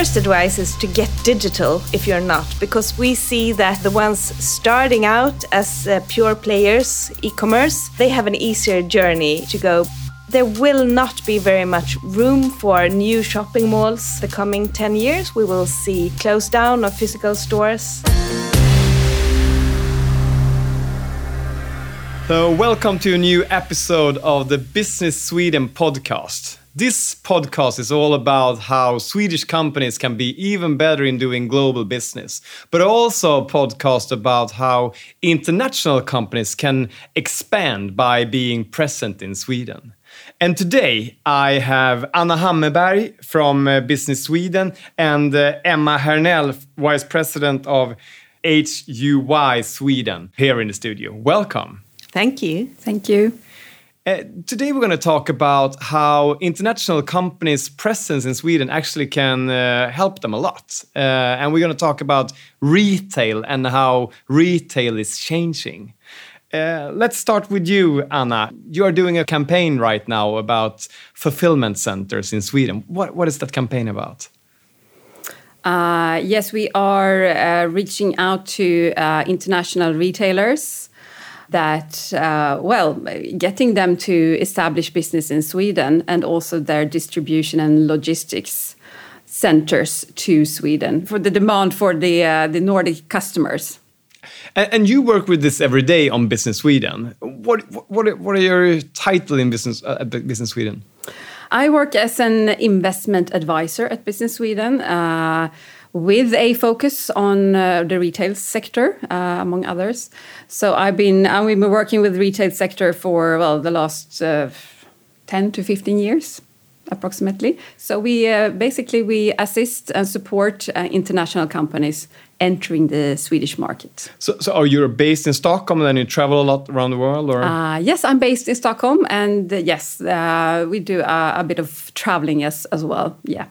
First advice is to get digital if you're not, because we see that the ones starting out as uh, pure players, e commerce, they have an easier journey to go. There will not be very much room for new shopping malls the coming 10 years. We will see close down of physical stores. So, welcome to a new episode of the Business Sweden podcast. This podcast is all about how Swedish companies can be even better in doing global business, but also a podcast about how international companies can expand by being present in Sweden. And today I have Anna Hammarberg from uh, Business Sweden and uh, Emma Hernell, Vice President of HUI Sweden, here in the studio. Welcome. Thank you. Thank you. Uh, today we're going to talk about how international companies' presence in Sweden actually can uh, help them a lot. Uh, and we're going to talk about retail and how retail is changing. Uh, let's start with you, Anna. You are doing a campaign right now about fulfillment centers in Sweden. What, what is that campaign about? Uh, yes, we are uh, reaching out to international retailers that, uh, well, getting them to establish business in Sweden and also their distribution and logistics centers to Sweden for the demand for the, uh, the Nordic customers. And, you work with this every day on Business Sweden. What, what, what are your title in Business, uh, Business Sweden? I work as an investment advisor at Business Sweden. Uh, with a focus on uh, the retail sector, uh, among others. So I've been I've been working with the retail sector for well the last uh, ten to fifteen years, approximately. So we uh, basically we assist and support uh, international companies entering the Swedish market. So, so are you based in Stockholm and then you travel a lot around the world? Or? Uh, yes, I'm based in Stockholm, and yes, we do a, a bit of traveling as as well. Yeah.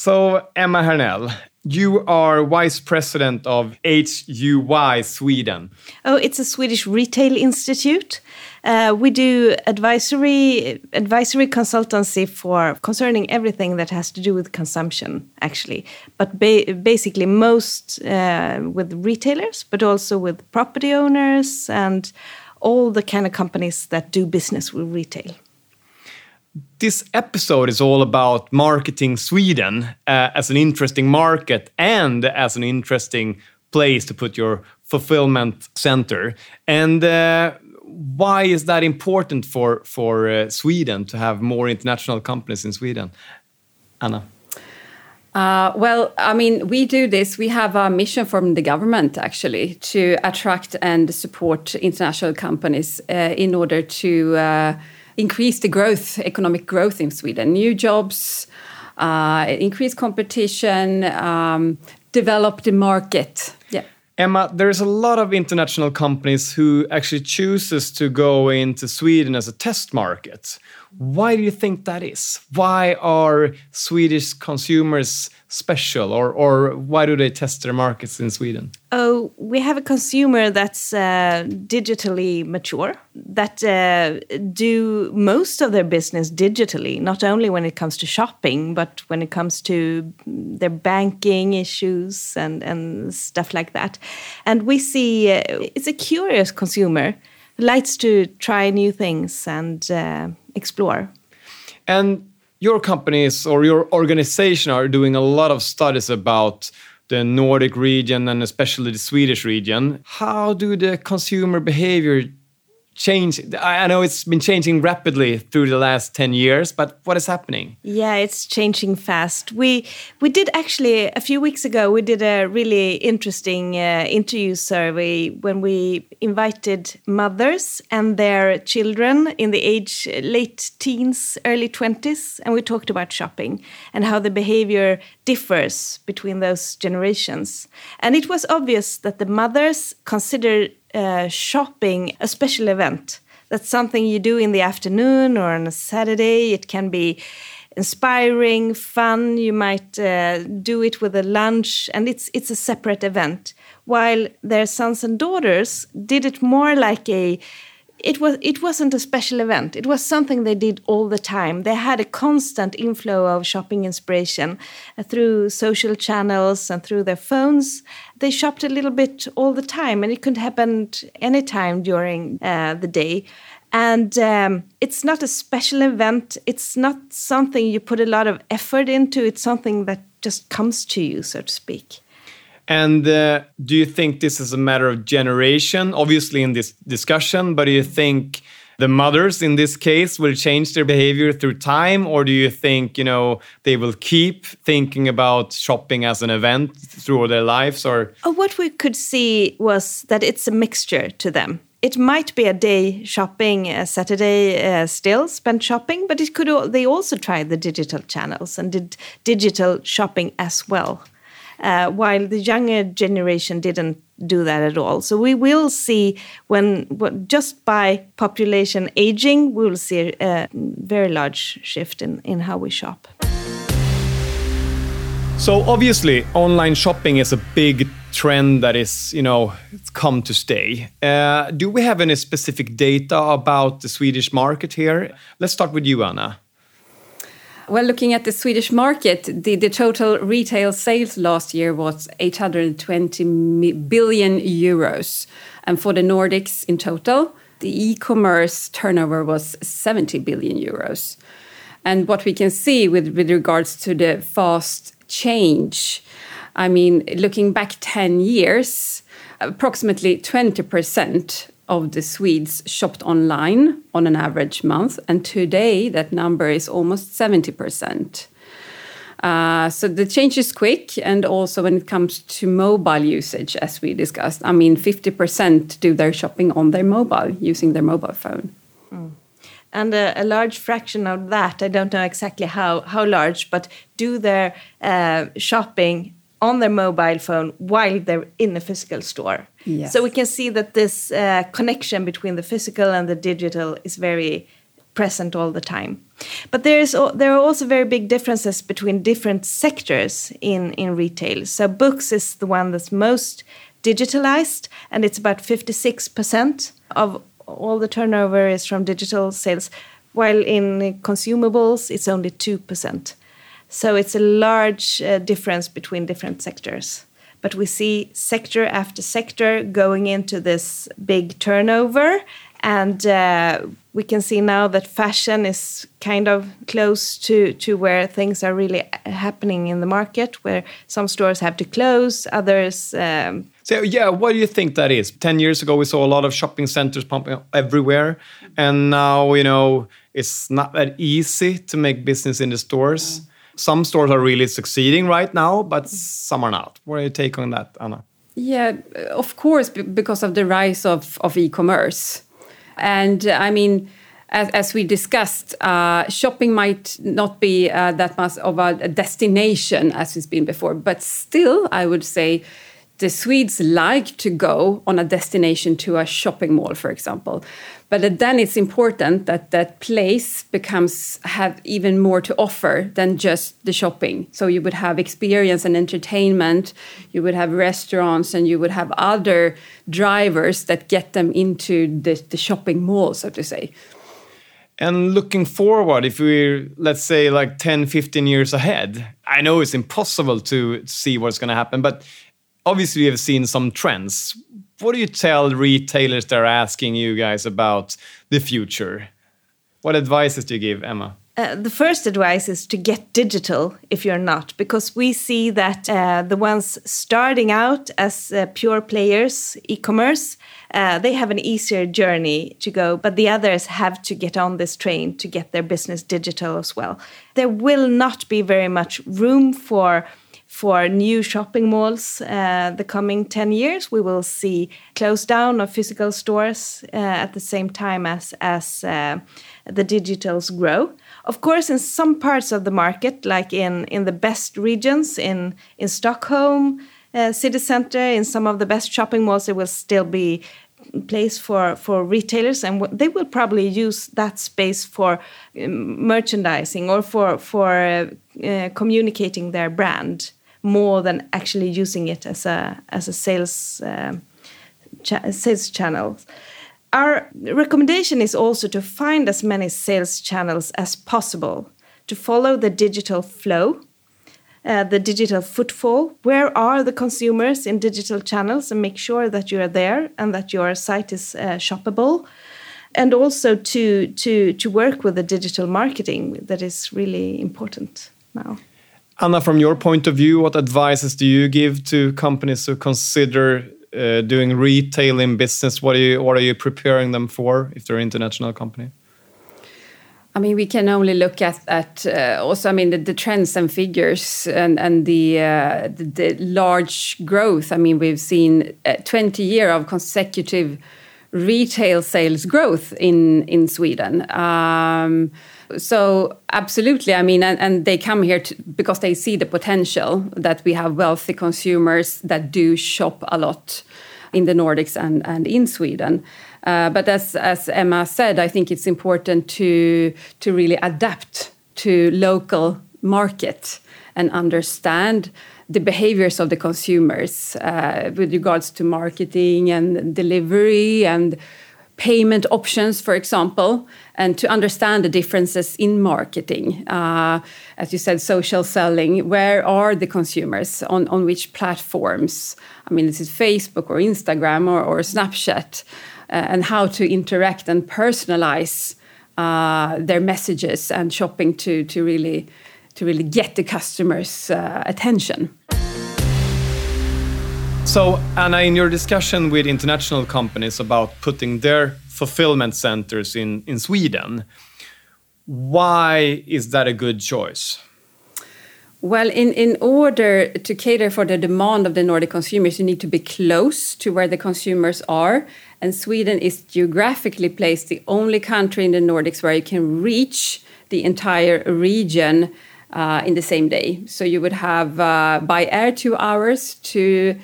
So, Emma Hernell, you are vice president of HUI Sweden. Oh, it's a Swedish retail institute. Uh, we do advisory advisory consultancy for concerning everything that has to do with consumption, actually. But ba basically, most uh, with retailers, but also with property owners and all the kind of companies that do business with retail this episode is all about marketing Sweden uh, as an interesting market and as an interesting place to put your fulfillment center. And uh, why is that important for for uh, Sweden to have more international companies in Sweden, Anna? Uh, well, I mean, we do this. We have a mission from the government actually to attract and support international companies uh, in order to uh, increase the growth, economic growth in Sweden, new jobs, uh, increase competition, um, develop the market. Yeah. Emma, there's a lot of international companies who actually chooses to go into Sweden as a test market. Why do you think that is? Why are Swedish consumers special, or or why do they test their markets in Sweden? Oh, we have a consumer that's uh, digitally mature, that uh, do most of their business digitally, not only when it comes to shopping, but when it comes to their banking issues and and stuff like that. And we see uh, it's a curious consumer, likes to try new things and uh, explore. And your companies or your organization are doing a lot of studies about the Nordic region and especially the Swedish region. How do the consumer behavior change i know it's been changing rapidly through the last 10 years but what is happening? Yeah it's changing fast. We we did actually a few weeks ago we did a really interesting uh, interview survey when we invited mothers and their children in the age late teens early 20s and we talked about shopping and how the behavior differs between those generations. And it was obvious that the mothers consider uh, shopping a special event. That's something you do in the afternoon or on a Saturday. It can be inspiring, fun. You might uh, do it with a lunch, and it's it's a separate event. While their sons and daughters did it more like a it was it wasn't a special event. It was something they did all the time. They had a constant inflow of shopping inspiration uh, through social channels and through their phones. They shopped a little bit all the time and it could happen anytime during uh, the day. And um, it's not a special event. It's not something you put a lot of effort into. It's something that just comes to you so to speak and uh, do you think this is a matter of generation, obviously, in this discussion, but do you think the mothers in this case will change their behavior through time, or do you think, you know, they will keep thinking about shopping as an event through their lives? Or uh, what we could see was that it's a mixture to them it might be a day shopping, a Saturday uh, still spent shopping, but it could. They also tried the digital channels and did digital shopping as well uh, while the younger generation didn't do that at all. So we will see when, just by population aging, we will see a, very large shift in, in how we shop. So obviously, online shopping is a big trend that is, you know, it's come to stay. Uh, do we have any specific data about the Swedish market here? Let's start with you, Anna. Well, looking at the Swedish market, the, the total retail sales last year was 820 billion euros. And for the Nordics in total, the e commerce turnover was 70 billion euros. And what we can see with, with regards to the fast change, I mean, looking back 10 years, approximately 20% of the Swedes shopped online on an average month, and today that number is almost 70%. Uh, so the change is quick, and also when it comes to mobile usage, as we discussed, I mean, 50% do their shopping on their mobile using their mobile phone. Mm. And a, a, large fraction of that, I don't know exactly how, how large, but do their uh, shopping on their mobile phone while they're in a physical store. Yes. So we can see that this uh, connection between the physical and the digital is very present all the time. But there is there are also very big differences between different sectors in in retail. So books is the one that's most digitalized, and it's about fifty six percent of all the turnover is from digital sales, while in consumables it's only two percent. So it's a large uh, difference between different sectors. But we see sector after sector going into this big turnover. And uh, we can see now that fashion is kind of close to, to where things are really happening in the market, where some stores have to close, others. Um, so, yeah, what do you think that is? 10 years ago, we saw a lot of shopping centers pumping everywhere. And now, you know, it's not that easy to make business in the stores. Mm some stores are really succeeding right now, but some are not. What are your take on that, Anna? Yeah, of course, because of the rise of, of e-commerce. And uh, I mean, as, as we discussed, uh, shopping might not be uh, that much of a, a destination as it's been before, but still, I would say the Swedes like to go on a destination to a shopping mall, for example. But then it's important that that place becomes have even more to offer than just the shopping. So you would have experience and entertainment, you would have restaurants, and you would have other drivers that get them into the, the shopping mall, so to say. And looking forward, if we're, let's say, like 10, 15 years ahead, I know it's impossible to see what's going to happen, but obviously we have seen some trends. What do you tell retailers that are asking you guys about the future? What advices do you give, Emma? Uh, the first advice is to get digital if you're not, because we see that uh, the ones starting out as uh, pure players, e commerce, uh, they have an easier journey to go, but the others have to get on this train to get their business digital as well. There will not be very much room for for new shopping malls uh, the coming 10 years. We will see close down of physical stores uh, at the same time as, as uh, the digitals grow. Of course, in some parts of the market, like in, in the best regions, in, in Stockholm, uh, city center, in some of the best shopping malls, there will still be place for for retailers and they will probably use that space for um, merchandising or for for uh, uh, communicating their brand more than actually using it as a as a sales cha sales channel. our recommendation is also to find as many sales channels as possible to follow the digital flow uh, the digital footfall. Where are the consumers in digital channels? And make sure that you are there and that your site is uh, shoppable. And also to to to work with the digital marketing that is really important now anna from your point of view what advices do you give to companies who consider uh, doing retail in business what are you what are you preparing them for if they're an international company I mean, we can only look at, at uh, also, I mean, the, the, trends and figures and, and the, uh, the, the, large growth. I mean, we've seen 20 year of consecutive retail sales growth in, in Sweden. Um, so absolutely, I mean, and, and they come here to, because they see the potential that we have wealthy consumers that do shop a lot in the Nordics and, and in Sweden. Uh, but as, as Emma said, I think it's important to, to really adapt to local market and understand the behaviors of the consumers uh, with regards to marketing and delivery and payment options, for example, and to understand the differences in marketing. Uh, as you said, social selling, where are the consumers? On, on which platforms? I mean, is Facebook or Instagram or, or Snapchat. Uh, and how to interact and personalize uh, their messages and shopping to to really to really get the customers' uh, attention. So, Anna, in your discussion with international companies about putting their fulfillment centers in, in Sweden, why is that a good choice? Well, in, in order to cater for the demand of the Nordic consumers, you need to be close to where the consumers are. And Sweden is geographically placed the only country in the Nordics where you can reach the entire region uh, in the same day. So you would have uh, by air two hours to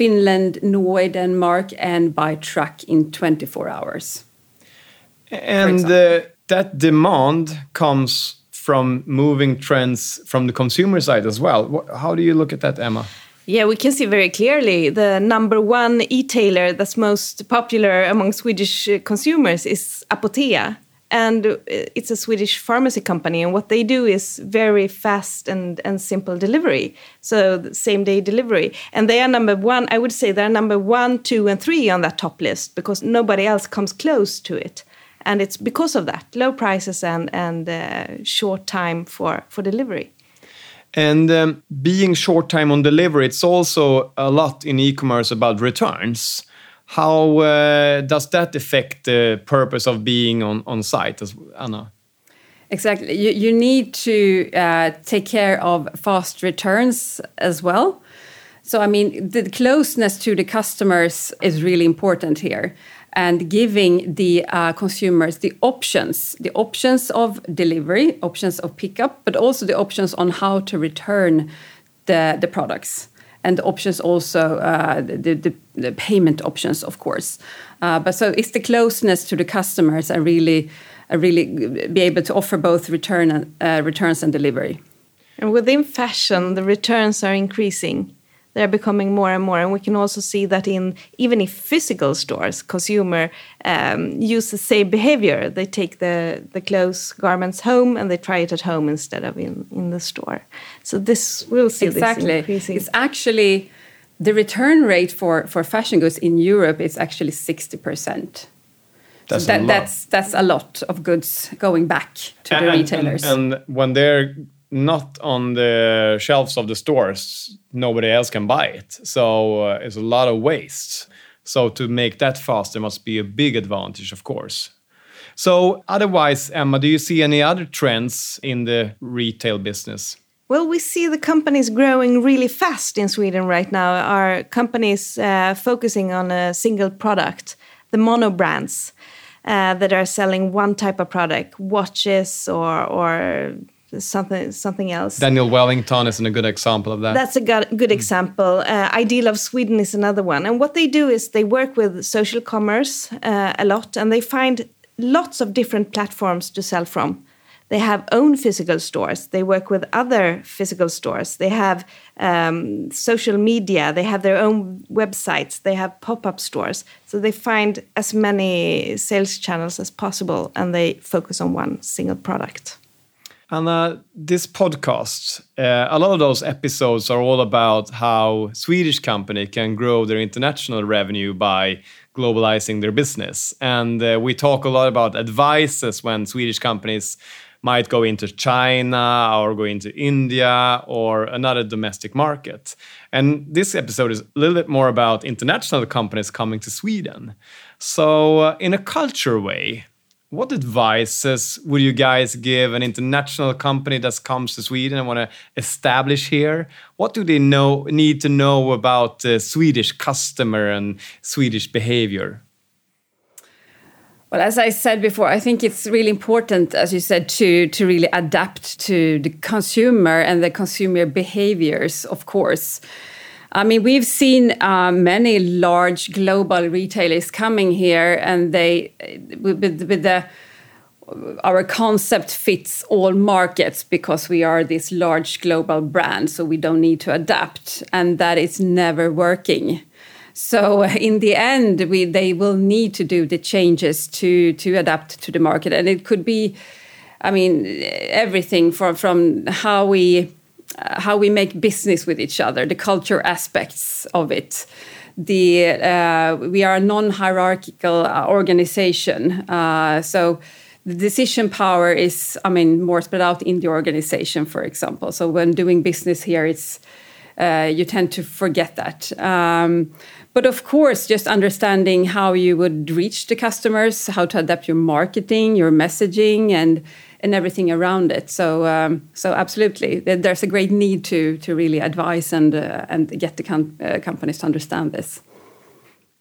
Finland, Norway, Denmark, and by truck in 24 hours. And uh, that demand comes from moving trends from the consumer side as well. How do you look at that, Emma? Yeah, we can see very clearly the number one e-tailer that's most popular among Swedish uh, consumers is Apotea. And it's a Swedish pharmacy company, and what they do is very fast and, and simple delivery. So, same day delivery. And they are number one, I would say they're number one, two, and three on that top list because nobody else comes close to it and it's because of that low prices and and uh, short time for for delivery and um, being short time on delivery it's also a lot in e-commerce about returns how uh, does that affect the purpose of being on on site as anna? Exactly. You, you need to uh, take care of fast returns as well. So i mean the closeness to the customers is really important here and giving the uh, consumers the options the options of delivery options of pickup but also the options on how to return the, the products and the options also uh, the, the, the, payment options of course. Uh, but so it's the closeness to the customers and really really be able to offer both return and, uh, returns and delivery. And within fashion the returns are increasing they're becoming more and more. And we can also see that in even if physical stores consumer um, use the same behavior. They take the the clothes garments home and they try it at home instead of in in the store. So this we'll see exactly. it's actually the return rate for for fashion goods in europe is actually 60 percent. That's, that, that's that's a lot of goods going back to and, the retailers and, and when they're not on the shelves of the stores, nobody else can buy it. So uh, it's a lot of waste. So to make that faster must be a big advantage, of course. So otherwise, Emma, do you see any other trends in the retail business? Well, we see the companies growing really fast in Sweden right now. Our companies uh, focusing on a single product, the mono brands uh, that are selling one type of product, watches or or something something else. Daniel Wellington is a good example of that. That's a good, good example. Uh, Ideal of Sweden is another one. And what they do is they work with social commerce uh, a lot, and they find lots of different platforms to sell from. they have own physical stores. They work with other physical stores. They have um, social media. They have their own websites. They have pop up stores. So they find as many sales channels as possible and they focus on one single product. Uh, this podcast, uh, a lot of those episodes are all about how Swedish company can grow their international revenue by globalizing their business. And uh, we talk a lot about advices when Swedish companies might go into China or go into India or another domestic market. And this episode is a little bit more about international companies coming to Sweden. So, uh, in a culture way, what advices would you guys give an international company that comes to Sweden and want to establish here? What do they know need to know about the Swedish customer and Swedish behavior? Well, as I said before, I think it's really important, as you said, to to really adapt to the consumer and the consumer behaviors. Of course, I mean we've seen uh, many large global retailers coming here, and they with, with the our concept fits all markets because we are this large global brand, so we don't need to adapt, and that is never working. So in the end, we they will need to do the changes to to adapt to the market, and it could be, I mean, everything from from how we how we make business with each other, the culture aspects of it. The uh, we are a non-hierarchical uh, organization, uh, so the decision power is, I mean, more spread out in the organization, for example. So when doing business here, it's uh, you tend to forget that. Um, but of course, just understanding how you would reach the customers, how to adapt your marketing, your messaging, and and everything around it. So um, so absolutely, there's a great need to to really advise and uh, and get the com uh, companies to understand this.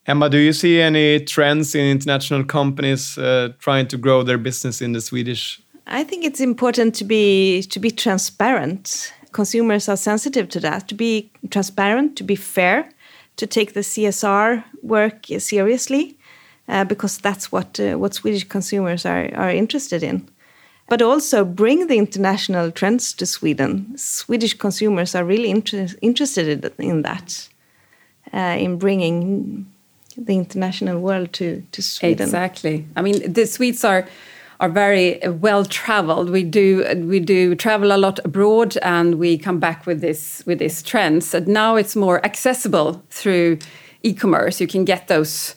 Emma, do you see any trends in international companies uh, trying to grow their business in the Swedish? I think it's important to be to be transparent. Consumers are sensitive to that. To be transparent, to be fair, to take the CSR work seriously, uh, because that's what uh, what Swedish consumers are are interested in. But also bring the international trends to Sweden. Swedish consumers are really inter interested in that, uh, in bringing the international world to, to Sweden. Exactly. I mean, the Swedes are are very well traveled. We do we do travel a lot abroad, and we come back with this with these trends. And now it's more accessible through e-commerce. You can get those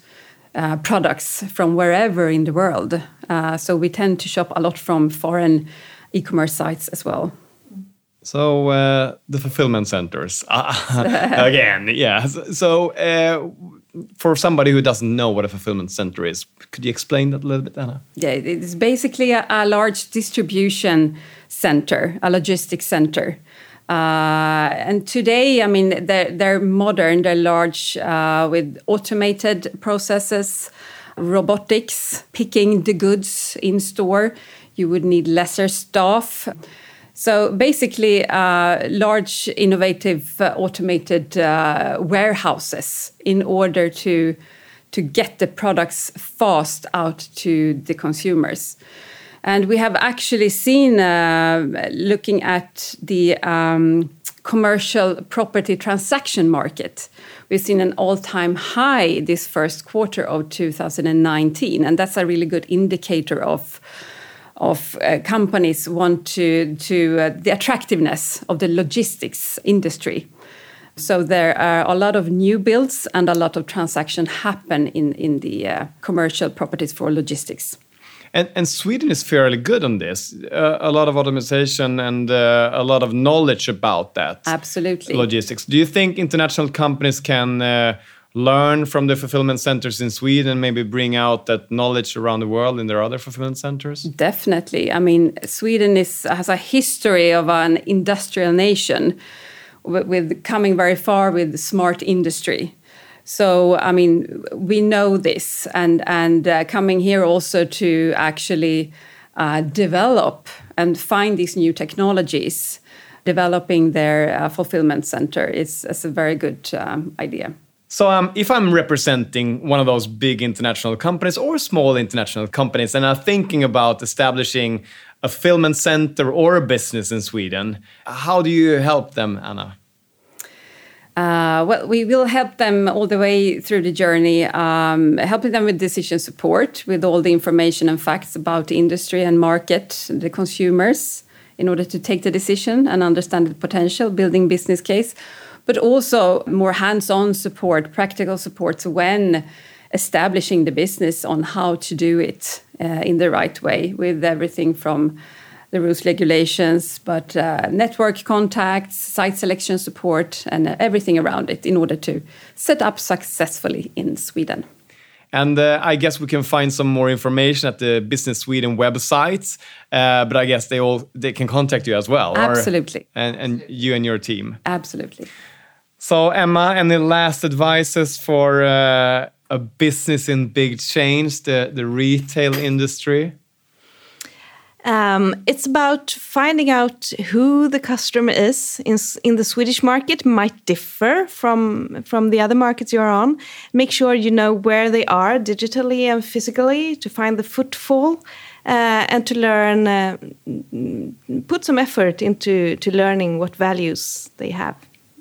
uh, products from wherever in the world. Uh, so we tend to shop a lot from foreign e-commerce sites as well. So uh, the fulfillment centers again, yeah. So uh, for somebody who doesn't know what a fulfillment center is, could you explain that a little bit, Anna? Yeah, it's basically a, a large distribution center, a logistics center. Uh, and today, I mean, they're, they're modern, they're large uh, with automated processes, robotics, picking the goods in store. You would need lesser staff. So basically, uh, large, innovative, uh, automated uh, warehouses in order to to get the products fast out to the consumers. And we have actually seen, uh, looking at the um, commercial property transaction market, we've seen an all-time high this first quarter of 2019, and that's a really good indicator of of uh, companies want to to uh, the attractiveness of the logistics industry. So there are a lot of new builds and a lot of transaction happen in in the uh, commercial properties for logistics. And, and, Sweden is fairly good on this. Uh, a lot of automation and uh, a lot of knowledge about that. Absolutely. Logistics. Do you think international companies can uh, learn from the fulfillment centers in Sweden, and maybe bring out that knowledge around the world in their other fulfillment centers? Definitely. I mean, Sweden is, has a history of an industrial nation with, with coming very far with smart industry. So, I mean, we know this, and and uh, coming here also to actually uh, develop and find these new technologies, developing their uh, fulfillment center is, is a very good um, idea. So, um, if I'm representing one of those big international companies or small international companies, and I'm thinking about establishing a fulfillment center or a business in Sweden, how do you help them, Anna? Uh, well, we will help them all the way through the journey, um, helping them with decision support, with all the information and facts about the industry and market, the consumers, in order to take the decision and understand the potential, building business case but also more hands on support, practical support when establishing the business on how to do it uh, in the right way with everything from the rules, regulations, but uh, network contacts, site selection support, and uh, everything around it in order to set up successfully in Sweden. And uh, I guess we can find some more information at the Business Sweden website. Uh, but I guess they all they can contact you as well. Absolutely. Or, and, and you and your team. Absolutely. So, Emma, any last advices for uh, a business in big change, the, the retail industry? Um, it's about finding out who the customer is in, in the Swedish market might differ from from the other markets you're on. Make sure you know where they are digitally and physically to find the footfall uh, and to learn. Uh, put some effort into to learning what values they have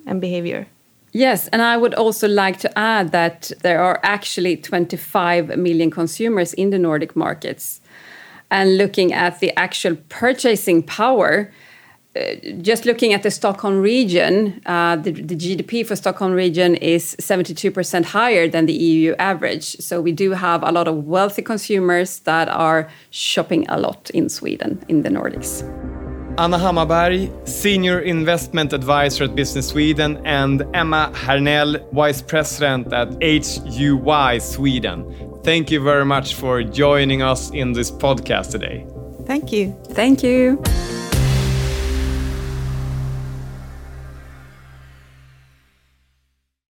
and behavior. Yes, and I would also like to add that there are actually 25 million consumers in the Nordic markets. And looking at the actual purchasing power, uh, just looking at the Stockholm region, uh, the, the, GDP for Stockholm region is 72% higher than the EU average. So we do have a lot of wealthy consumers that are shopping a lot in Sweden, in the Nordics. Anna Hammarberg, Senior Investment Advisor at Business Sweden, and Emma Hernell, Vice President at HUI Sweden. Thank you very much for joining us in this podcast today. Thank you. Thank you.